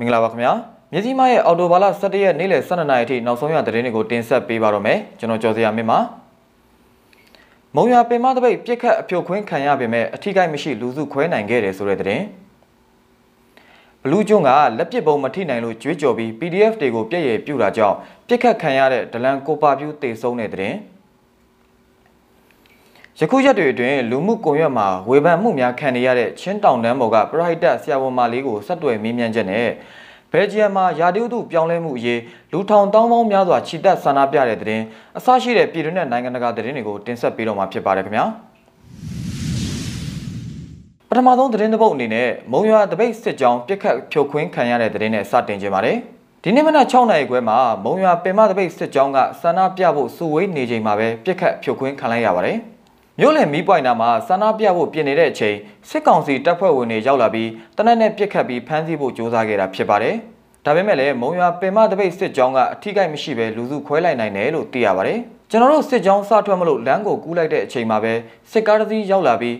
မင်္ဂလာပါခင်ဗျာမြစည်းမရဲ့အော်တိုဘာလ17ရက်နေ့လယ်12နာရီအထိနောက်ဆုံးရသတင်းတွေကိုတင်ဆက်ပေးပါတော့မယ်ကျွန်တော်ကျော်စရာမင်းပါမုံရွာပင်မတပိတ်ပြစ်ခတ်အဖြိုခွင်းခံရပေမဲ့အထီးကိုက်မရှိလူစုခွဲနိုင်ခဲ့တယ်ဆိုတဲ့သတင်းဘလူးကျွန်းကလက်ပစ်ပုံမထိနိုင်လို့ကြွေးကြော်ပြီး PDF တွေကိုပြည့်ရည်ပြူတာကြောင့်ပြစ်ခတ်ခံရတဲ့ဒလန်ကိုပါပြူတေဆုံးတဲ့သတင်း ယခုရက်တွေအတွင်းလူမှုကွန်ရက်မှာဝေဖန်မှုများခံနေရတဲ့ချင်းတောင်တန်းပေါ်ကပရိုက်တက်ဆရာဝန်မလေးကိုဆက်သွယ်မေးမြန်းချက်နဲ့ဘယ်လ်ဂျီယံမှာယာတီဥတုပြောင်းလဲမှုအရေးလူထောင်တောင်းပေါင်းများစွာခြိတက်ဆန္ဒပြတဲ့တဲ့တင်အစရှိတဲ့ပြည်တွင်းနဲ့နိုင်ငံတကာသတင်းတွေကိုတင်ဆက်ပေးတော့မှာဖြစ်ပါတယ်ခင်ဗျာပထမဆုံးသတင်းတစ်ပုဒ်အနေနဲ့မုံရွာတပိတ်စစ်ကြောင်းပြစ်ခတ်ဖြိုခွင်းခံရတဲ့သတင်းနဲ့စတင်ခြင်းပါတယ်ဒီနေ့မနက်6နာရီခွဲမှာမုံရွာပင်မတပိတ်စစ်ကြောင်းကဆန္ဒပြဖို့စုဝေးနေချိန်မှာပဲပြစ်ခတ်ဖြိုခွင်းခံလိုက်ရပါတယ် မြို့လယ်မီးပွိုင်နာမှာဆန္ဒပြဖို့ပြင်နေတဲ့အချိန်စစ်ကောင်စီတပ်ဖွဲ့ဝင်တွေရောက်လာပြီးတနက်နဲ့ပြစ်ခတ်ပြီးဖမ်းဆီးဖို့ကြိုးစားခဲ့တာဖြစ်ပါတယ်။ဒါပေမဲ့လည်းမုံရွာပင်မတပိတ်စစ်ကြောင်းကအထိကိတ်မရှိဘဲလူစုခွဲလိုက်နိုင်တယ်လို့သိရပါတယ်။ကျွန်တော်တို့စစ်ကြောင်းစထွက်မလို့လမ်းကိုကူးလိုက်တဲ့အချိန်မှာပဲစစ်ကားတစ်စီးရောက်လာပြီး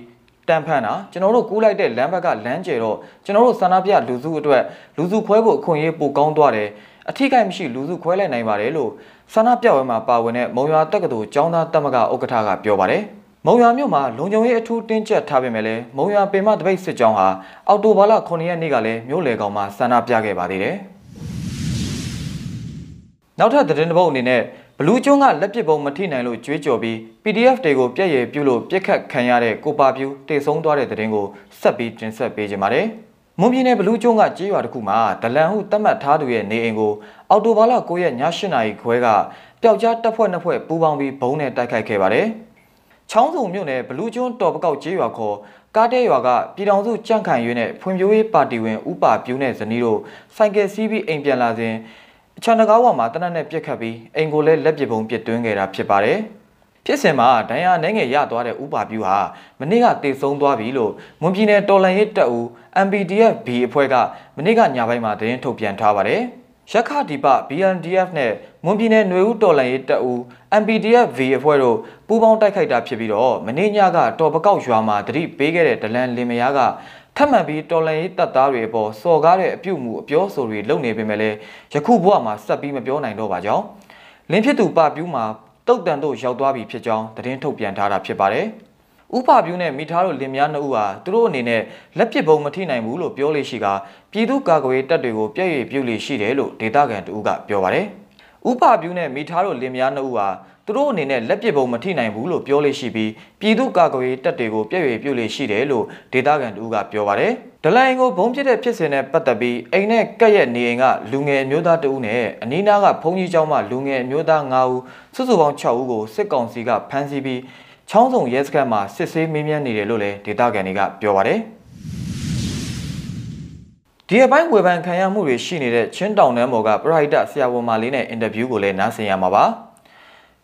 တန်ဖန်တာကျွန်တော်တို့ကူးလိုက်တဲ့လမ်းဘက်ကလမ်းကျဲတော့ကျွန်တော်တို့ဆန္ဒပြလူစုအတွက်လူစုခွဲဖို့အခွင့်အရေးပိုကောင်းသွားတယ်အထိကိတ်မရှိလူစုခွဲလိုက်နိုင်ပါတယ်လို့ဆန္ဒပြပွဲမှာပါဝင်တဲ့မုံရွာတက္ကသိုလ်ကျောင်းသားတက်မကဥက္ကဋ္ဌကပြောပါတယ်။ မုံရွာမြို့မှာလုံခြုံရေးအထူးတင်းကျပ်ထားပေမဲ့လည်းမုံရွာပင်မတပိတ်စစ်ကြောင်းဟာအော်တိုဘာလ9ရက်နေ့ကလည်းမြို့လေကောင်မှာဆန္ဒပြခဲ့ပါသေးတယ်။နောက်ထပ်သတင်းတစ်ပုဒ်အနေနဲ့ဘလူးကျွန်းကလက်ပစ်ပုံမထိနိုင်လို့ကြွေးကြော်ပြီး PDF တွေကိုပြည့်ရည်ပြုလို့ပြစ်ခတ်ခံရတဲ့ကိုပါပြူတေဆုံးသွားတဲ့သတင်းကိုဆက်ပြီးတင်ဆက်ပေးကြပါမယ်။မွန်ပြည်နယ်ဘလူးကျွန်းကကြေးရွာတစ်ခုမှာဒလန်ဟုသတ်မှတ်ထားသူရဲ့နေအိမ်ကိုအော်တိုဘာလ9ရက်ည8နာရီခွဲကပျောက်ကြားတပ်ဖွဲ့နှစ်ဖွဲ့ပူးပေါင်းပြီးဘုံနဲ့တိုက်ခိုက်ခဲ့ပါတယ်။ ချောင်းစုံမြို့နယ်ဘလူးကျွန်းတော်ပကောက်ကျေးရွာခေါ်ကားတဲရွာကပြည်တော်စုကြန့်ခိုင်ရွေးနဲ့ဖွံ့ဖြိုးရေးပါတီဝင်ဥပါပြူးနဲ့ဇနီးတို့ဆိုင်ကယ်စီးပြီးအိမ်ပြန်လာစဉ်အချန်တကားဝါမှာတနက်နဲ့ပြစ်ခတ်ပြီးအိမ်ကိုလည်းလက်ပစ်ပုံပစ်သွင်းခဲ့တာဖြစ်ပါတယ်။ဖြစ်စဉ်မှာဒဏ်ရာနှဲငယ်ရသွားတဲ့ဥပါပြူးဟာမနေ့ကတေဆုံးသွားပြီလို့မွန်ပြည်နယ်တော်လန်ရေးတပ်ဦး MPDF B အဖွဲ့ကမနေ့ကညပိုင်းမှာသတင်းထုတ်ပြန်ထားပါတယ်။ ရခဒီပ BNDF နဲ့မွန်ပြည်နယ်ຫນွေဦးတော်လှန်ရေးတပ်ဦး MPDF V အဖွဲ့တို့ပူးပေါင်းတိုက်ခိုက်တာဖြစ်ပြီးတော့မနေ့ညကတော်ပကောက်ရွာမှာတတိပေးခဲ့တဲ့ဒလန်လင်မယားကထပ်မံပြီးတော်လှန်ရေးတပ်သားတွေအပေါ်စော်ကားတဲ့အပြုတ်မှုအပြောဆိုတွေလုပ်နေပေမဲ့လည်းယခုဘဝမှာဆက်ပြီးမပြောနိုင်တော့ပါကြောင်းလင်းဖြစ်သူပပြူးမှာတုတ်တန်တို့ရောက်သွားပြီဖြစ်ကြောင်းသတင်းထုတ်ပြန်ထားတာဖြစ်ပါတယ်။ ဥပပြူးနဲ့မိသားတို့လင်မယားနှစ်ဦးဟာသူတို့အနေနဲ့လက်ပစ်ဘုံမထိနိုင်ဘူးလို့ပြောလို့ရှိကပြည်သူ့ကာကွယ်တပ်တွေကိုပြည့်ရည်ပြုလို့ရှိတယ်လို့ဒေသခံတူကပြောပါတယ်။ဥပပြူးနဲ့မိသားတို့လင်မယားနှစ်ဦးဟာသူတို့အနေနဲ့လက်ပစ်ဘုံမထိနိုင်ဘူးလို့ပြောလို့ရှိပြီးပြည်သူ့ကာကွယ်တပ်တွေကိုပြည့်ရည်ပြုလို့ရှိတယ်လို့ဒေသခံတူကပြောပါတယ်။ဒလိုင်းကိုဘုံပြတဲ့ဖြစ်စဉ်နဲ့ပတ်သက်ပြီးအိမ်နဲ့ကက်ရဲ့နေအိမ်ကလူငယ်အမျိုးသားတဦးနဲ့အနီးနားကဘုံကြီးကျောင်းမှလူငယ်အမျိုးသား9ဦးစုစုပေါင်း6ဦးကိုစစ်ကောင်စီကဖမ်းဆီးပြီး ချောင်းစုံရဲစခန်းမှာစစ်ဆေးမေးမြန်းနေတယ်လို့လည်းဒေသခံတွေကပြောပါတယ်ဒီအပိုင်းဝေဖန်ခံရမှုတွေရှိနေတဲ့ချင်းတောင်တန်းဘော်ကပရိုက်တာဆရာဝန်မလေးနဲ့အင်တာဗျူးကိုလည်းနားဆင်ရမှာပါ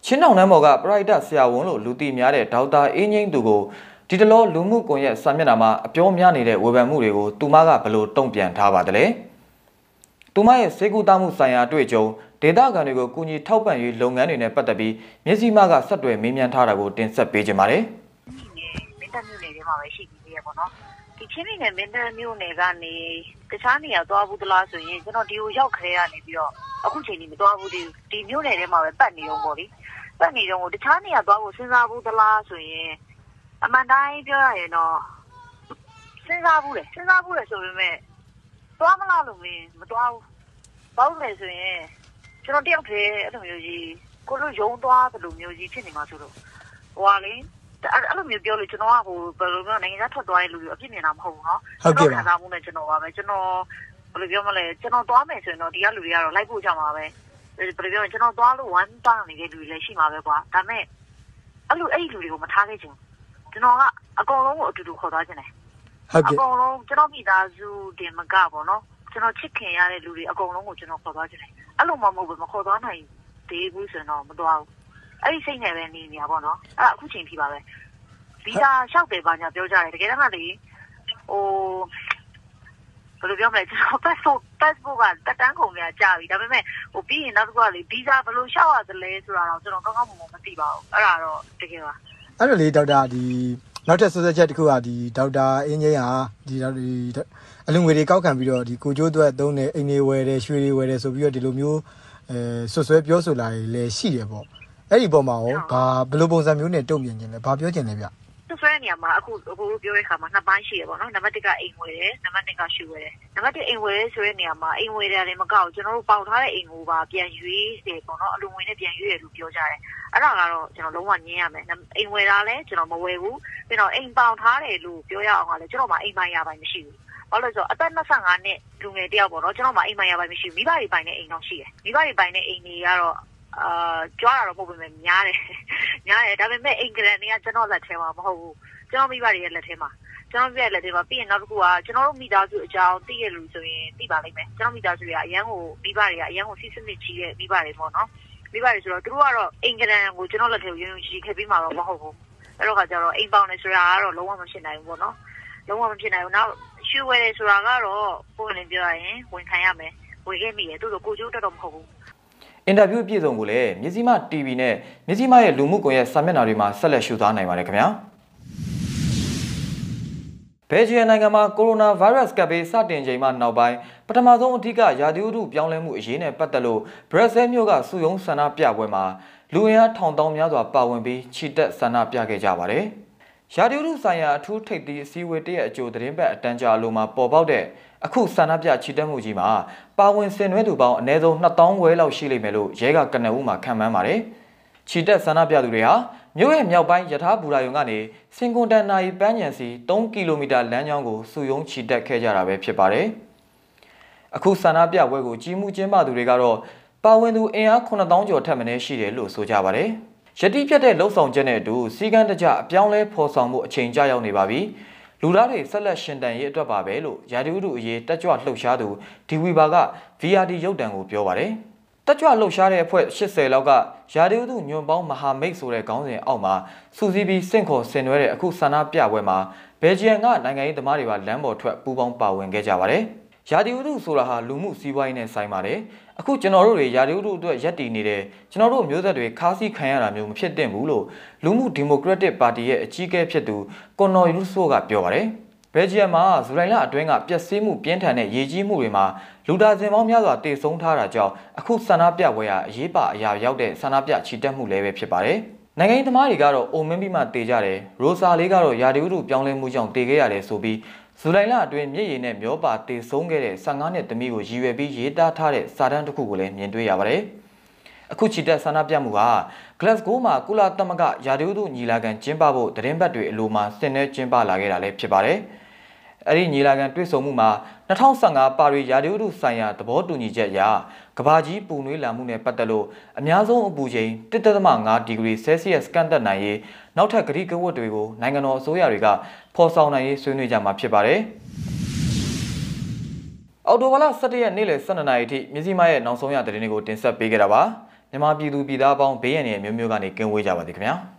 ချင်းတောင်တန်းဘော်ကပရိုက်တာဆရာဝန်လို့လူသိများတဲ့ဒေါက်တာအင်းငိမ့်သူကိုဒီတလောလူမှုကွန်ရက်စာမျက်နှာမှာအပြောများနေတဲ့ဝေဖန်မှုတွေကိုသူမကဘယ်လိုတုံ့ပြန်ထားပါသလဲသူမရဲ့စေကူတာမှုဆိုင်ရာအတွေ့အကြုံ ဒေသခံတွေကိုကူညီထောက်ပံ့ရေးလုပ်ငန်းတွေနဲ့ပတ်သက်ပြီးမျက်စိမှကဆက်တွယ်မေးမြန်းထားတာကိုတင်ဆက်ပေးကြပါမယ်။မင်းတပ်မြို့နယ်ထဲမှာပဲရှိပြီးသေးရပေါ့နော်။ဒီချင်းပြည်နယ်မင်းတပ်မြို့နယ်ကနေတခြားနေရာသွားဘူးသလားဆိုရင်ကျွန်တော်ဒီကိုရောက်ခရဲကနေပြီးတော့အခုချိန်ကြီးမသွားဘူးဒီဒီမြို့နယ်ထဲမှာပဲပတ်နေအောင်ပေါ့လေ။ပတ်နေတော့တခြားနေရာသွားဖို့စဉ်းစားဘူးသလားဆိုရင်အမှန်တိုင်းပြောရရင်တော့စဉ်းစားဘူးလေစဉ်းစားဘူးလေဆိုပေမဲ့သွားမလားလို့မင်းမသွားဘူး။ဘာလို့လဲဆိုရင် ကျွန်တော်တယောက်တည်းအဲ့လိုမျိုးကြီးကိုလိုယုံသွားတယ်လို့မျိုးကြီးဖြစ်နေမှာဆိုတော့ဟိုဟာလေအဲ့လိုမျိုးပြောလို့ကျွန်တော်ကဟိုဘယ်လိုမျိုးနိုင်ငံခြားထွက်သွားတဲ့လူတွေအပြစ်မြင်တာမဟုတ်ဘူးเนาะဟုတ်ကဲ့ပါခံစားမှုနဲ့ကျွန်တော်ပါပဲကျွန်တော်ဘယ်လိုပြောမလဲကျွန်တော်သွားမယ်ဆိုရင်တော့ဒီကလူတွေကတော့လိုက်ဖို့ကြမှာပဲဘယ်လိုပြောလဲကျွန်တော်သွားလို့ဝမ်းတောင်းနေတဲ့လူတွေလည်းရှိမှာပဲကွာဒါပေမဲ့အဲ့လိုအဲ့ဒီလူတွေကိုမထားခဲ့ချင်ကျွန်တော်ကအကုန်လုံးကိုအတူတူခေါ်သွားခြင်းတယ်ဟုတ်ကဲ့အကုန်လုံးကျွန်တော်မိသားစုတင်မကပေါ့နော် ကျွန်တော်ချစ်ခင်ရတဲ့လူတွေအကုန်လုံးကိုကျွန်တော်ခေါ်သွားခြင်းတယ်အဲ့လိုမှမဟုတ်ဘူးမခေါ်သွားနိုင်သေးဘူးဆိုရင်တော့မသွားဘူးအဲ့ဒီစိတ်နဲ့ပဲနေနေရပါတော့အဲ့အခုချိန်ထိပါပဲဗီဇာလျှောက်တယ်ပါညာပြောကြတယ်တကယ်တမ်းကလေဟိုဘယ်လိုပြောမလဲကျွန်တော် passport passport ကတက်တန်းကုန်များကြာပြီဒါပေမဲ့ဟိုပြီးရင်နောက်တစ်ခုကလေဗီဇာဘယ်လိုလျှောက်ရသလဲဆိုတာတော့ကျွန်တော်ကောင်းကောင်းမမမသိပါဘူးအဲ့ဒါတော့တကယ်ပါအဲ့တော့လေဒေါက်တာဒီ နောက်ထပ်ဆွဆွချက်တစ်ခုကဒီဒေါက်တာအင်းကြီးဟာဒီဒေါက်ဒီအလုံငွေတွေကောက်ခံပြီးတော့ဒီကိုကျိုးအတွက်သုံးတယ်အိမ်တွေဝယ်တယ်ရွှေတွေဝယ်တယ်ဆိုပြီးတော့ဒီလိုမျိုးအဲဆွဆွဲပြောဆိုလာတွေလည်းရှိတယ်ပေါ့အဲ့ဒီပုံမှာရောဘာဘယ်လိုပုံစံမျိုးနဲ့တုံ့ပြန်ခြင်းလဲဘာပြောခြင်းလဲဗျသူ ဆွဲတဲ့နေရာမှာအခုအခုပြောတဲ့ခါမှာနှစ်ပိုင်းရှိရပေါ့နော်နံပါတ်1ကအိမ်ဝယ်တယ်နံပါတ်2ကရှူဝယ်တယ်နံပါတ်1အိမ်ဝယ်တယ်ဆိုတဲ့နေရာမှာအိမ်ဝယ်တယ်လည်းမကောက်ကျွန်တော်တို့ပေါင်ထားတဲ့အိမ်ကိုပါပြန်ရွေးတယ်ပေါ့နော်အလူငွေနဲ့ပြန်ရွေးတယ်လို့ပြောကြတယ်အဲ့ဒါကတော့ကျွန်တော်လုံးဝညင်းရမယ်အိမ်ဝယ်တာလည်းကျွန်တော်မဝယ်ဘူးပြီးတော့အိမ်ပေါင်ထားတယ်လို့ပြောရအောင်ကလည်းကျွန်တော်မှအိမ်ပိုင်ရပိုင်းမရှိဘူးဘာလို့လဲဆိုတော့အသက်25နှစ်လူငယ်တယောက်ပေါ့နော်ကျွန်တော်မှအိမ်ပိုင်ရပိုင်းမရှိဘူးမိဘတွေပိုင်တဲ့အိမ်တော့ရှိတယ်မိဘတွေပိုင်တဲ့အိမ်တွေကတော့ အာကြွားတာတော့မဟုတ်ပါဘူးများတယ်များတယ်ဒါပေမဲ့အိမ်ကရန်တွေကကျွန်တော်လက်ထဲမှာမဟုတ်ဘူးကျွန်တော်မိဘတွေရဲ့လက်ထဲမှာကျွန်တော်မိဘရဲ့လက်ထဲမှာပြီးရင်နောက်တစ်ခုကကျွန်တော်တို့မိသားစုအကြောင်းသိရလို့ဆိုရင်သိပါလိမ့်မယ်ကျွန်တော်မိသားစုတွေကအရန်ကိုမိဘတွေကအရန်ကိုစီးစနစ်ကြီးတဲ့မိဘတွေပေါ့နော်မိဘတွေဆိုတော့သူတို့ကတော့အိမ်ကရန်ကိုကျွန်တော်လက်ထဲကိုယုံယုံကြည်ကြည်ခဲ့ပြီးမှာတော့မဟုတ်ဘူးအဲ့တော့ကကျတော့အိမ်ပေါင်နေဆိုတာကတော့လုံးဝမဖြစ်နိုင်ဘူးပေါ့နော်လုံးဝမဖြစ်နိုင်ဘူးနောက်ရွှေဝယ်တယ်ဆိုတာကတော့ပုံလင်းပြောရရင်ဝန်ခံရမယ်ဝယ်ခဲ့မိတယ်သူတို့ကိုကျိုးတက်တော့မဟုတ်ဘူး အင်တာဗျူးအပြည့်စုံကိုလည်းမြစည်းမ TV နဲ့မြစည်းမရဲ့လူမှုကွန်ရက်စာမျက်နှာတွေမှာဆက်လက်ရှုသားနိုင်ပါတယ်ခင်ဗျာဘယ်ဂျီယံနိုင်ငံမှာကိုရိုနာဗိုင်းရပ်စ်ကပ်ဘေးစတင်ချိန်မှနောက်ပိုင်းပထမဆုံးအထူးကရာသီဥတုပြောင်းလဲမှုအရေးနဲ့ပတ်သက်လို့ဘရက်ဆဲမြို့ကစုယုံဆန္ဒပြပွဲမှာလူအင်အားထောင်တောင်းများစွာပါဝင်ပြီးခြိတက်ဆန္ဒပြခဲ့ကြပါတယ်။ ရာသီဥတုဆိုင်ရာအထူးထိပ်သီးအစည်းအဝေးတရက်အကြိုသတင်းပတ်အတန်းကြာလိုမှာပေါ်ပေါက်တဲ့အခုဆန္ဒပြခြိတက်မှုကြီးမှာပါဝင်ဆင်နွှဲသူပေါင်းအနည်းဆုံး2000ဝဲလောက်ရှိလိမ့်မယ်လို့ရဲကကနအူးမှာခန့်မှန်းပါတယ်။ခြိတက်ဆန္ဒပြသူတွေဟာမြို့ရဲ့မြောက်ပိုင်းယထာဘူရာယုံကနေစင်ကွန်တန်နာရီပန်းညံစီ3ကီလိုမီတာလမ်းကြောင်းကိုစုယုံခြိတက်ခဲ့ကြတာပဲဖြစ်ပါတယ်။အခုဆန္ဒပြပွဲကိုကြီးမှုကျင်းပသူတွေကတော့ပါဝင်သူအင်အား9000ကျော်ထက်မနည်းရှိတယ်လို့ဆိုကြပါတယ်။ ယတိပြတ်တဲ့လှုပ်ဆောင်ချက်နဲ့အတူစီကန်းတကြအပြောင်းလဲဖော်ဆောင်မှုအချိန်ကြာရောက်နေပါပြီ။လူသားတွေဆက်လက်ရှင်တန်ရေးအတွက်ပါပဲလို့ရာဒီဥတုအရေးတက်ကြွလှုပ်ရှားသူဒီဝီဘာက VRD ရုပ်တံကိုပြောပါတယ်။တက်ကြွလှုပ်ရှားတဲ့အဖွဲ့80လောက်ကရာဒီဥတုညွန်ပေါင်းမဟာမိတ်ဆိုတဲ့ခေါင်းစဉ်အောက်မှာစူစီးပြီးစင့်ခေါ်ဆင်နွှဲတဲ့အခုဆန္ဒပြပွဲမှာဘယ်ဂျီယံကနိုင်ငံရေးသမားတွေပါလမ်းပေါ်ထွက်ပူးပေါင်းပါဝင်ခဲ့ကြပါတယ်။ ရာဒီဥတုဆိုတာဟာလူမှုစီးပွားရေးနဲ့ဆိုင်ပါတယ်။အခုကျွန်တော်တို့တွေရာဒီဥတုအတွက်ရက်တည်နေတဲ့ကျွန်တော်တို့မျိုးဆက်တွေခါးစည်းခံရတာမျိုးမဖြစ်သင့်ဘူးလို့လူမှုဒီမိုကရက်တစ်ပါတီရဲ့အကြီးအကဲဖြစ်သူကွန်နော်ယူဆိုကပြောပါတယ်။ဘယ်ဂျီယံမှာဇူလိုင်လအတွင်းကပျက်စီးမှုပြင်းထန်တဲ့ရေကြီးမှုတွေမှာလူဒါဇင်ပေါင်းများစွာတေဆုံးထားတာကြောင့်အခုဆန္ဒပြပွဲဟာအရေးပါအရာရောက်တဲ့ဆန္ဒပြချီတက်မှုလည်းပဲဖြစ်ပါတယ်။ နိုင်ငံရေးသမားတွေကတော့အိုမင်းပြီးမှတေကြတယ်။ရိုဆာလေးကတော့ရာဒီဥတုပြောင်းလဲမှုကြောင့်တေခဲ့ရတယ်ဆိုပြီးဇူလိုင်လအတွင်းမြစ်ရည်နဲ့မျောပါတေဆုံးခဲ့တဲ့15နှစ်သမီးကိုရည်ရွယ်ပြီးရေးသားထားတဲ့စာတမ်းတစ်ခုကိုလည်းမြင်တွေ့ရပါတယ်။အခုချီတက်ဆန္ဒပြမှုဟာ Glasgow မှာကုလသမဂ္ဂရာသီဥတုညီလာခံကျင်းပဖို့သတင်းပတ်တွေအလိုမှာဆင်နွှဲကျင်းပလာခဲ့တာလည်းဖြစ်ပါတယ်။အဲ့ဒီညီလာခံတွေ့ဆုံမှုမှာ 2015ပါရီရာသီဥတုဆိုင်ရာသဘောတူညီချက်အရကဘာကြီးပူနွေးလာမှုနဲ့ပတ်သက်လို့အများဆုံးအပူချိန်1.5ဒီဂရီဆဲလ်စီယပ်ကန့်သက်နိုင်ရေးနောက်ထပ်ဂရိကဝတ်တွေကိုနိုင်ငံတော်အစိုးရတွေကဖော်ဆောင်နိုင်ရေးဆွေးနွေးကြမှာဖြစ်ပါတယ်။အော်တိုဘာလ17ရက်နေ့လယ်12နာရီအထိမြစည်းမရဲ့နောက်ဆုံးရသတင်းတွေကိုတင်ဆက်ပေးခဲ့တာပါ။မြန်မာပြည်သူပြည်သားအပေါင်းဘေးရန်တွေမျိုးမျိုးကနေကင်းဝေးကြပါစေခင်ဗျာ။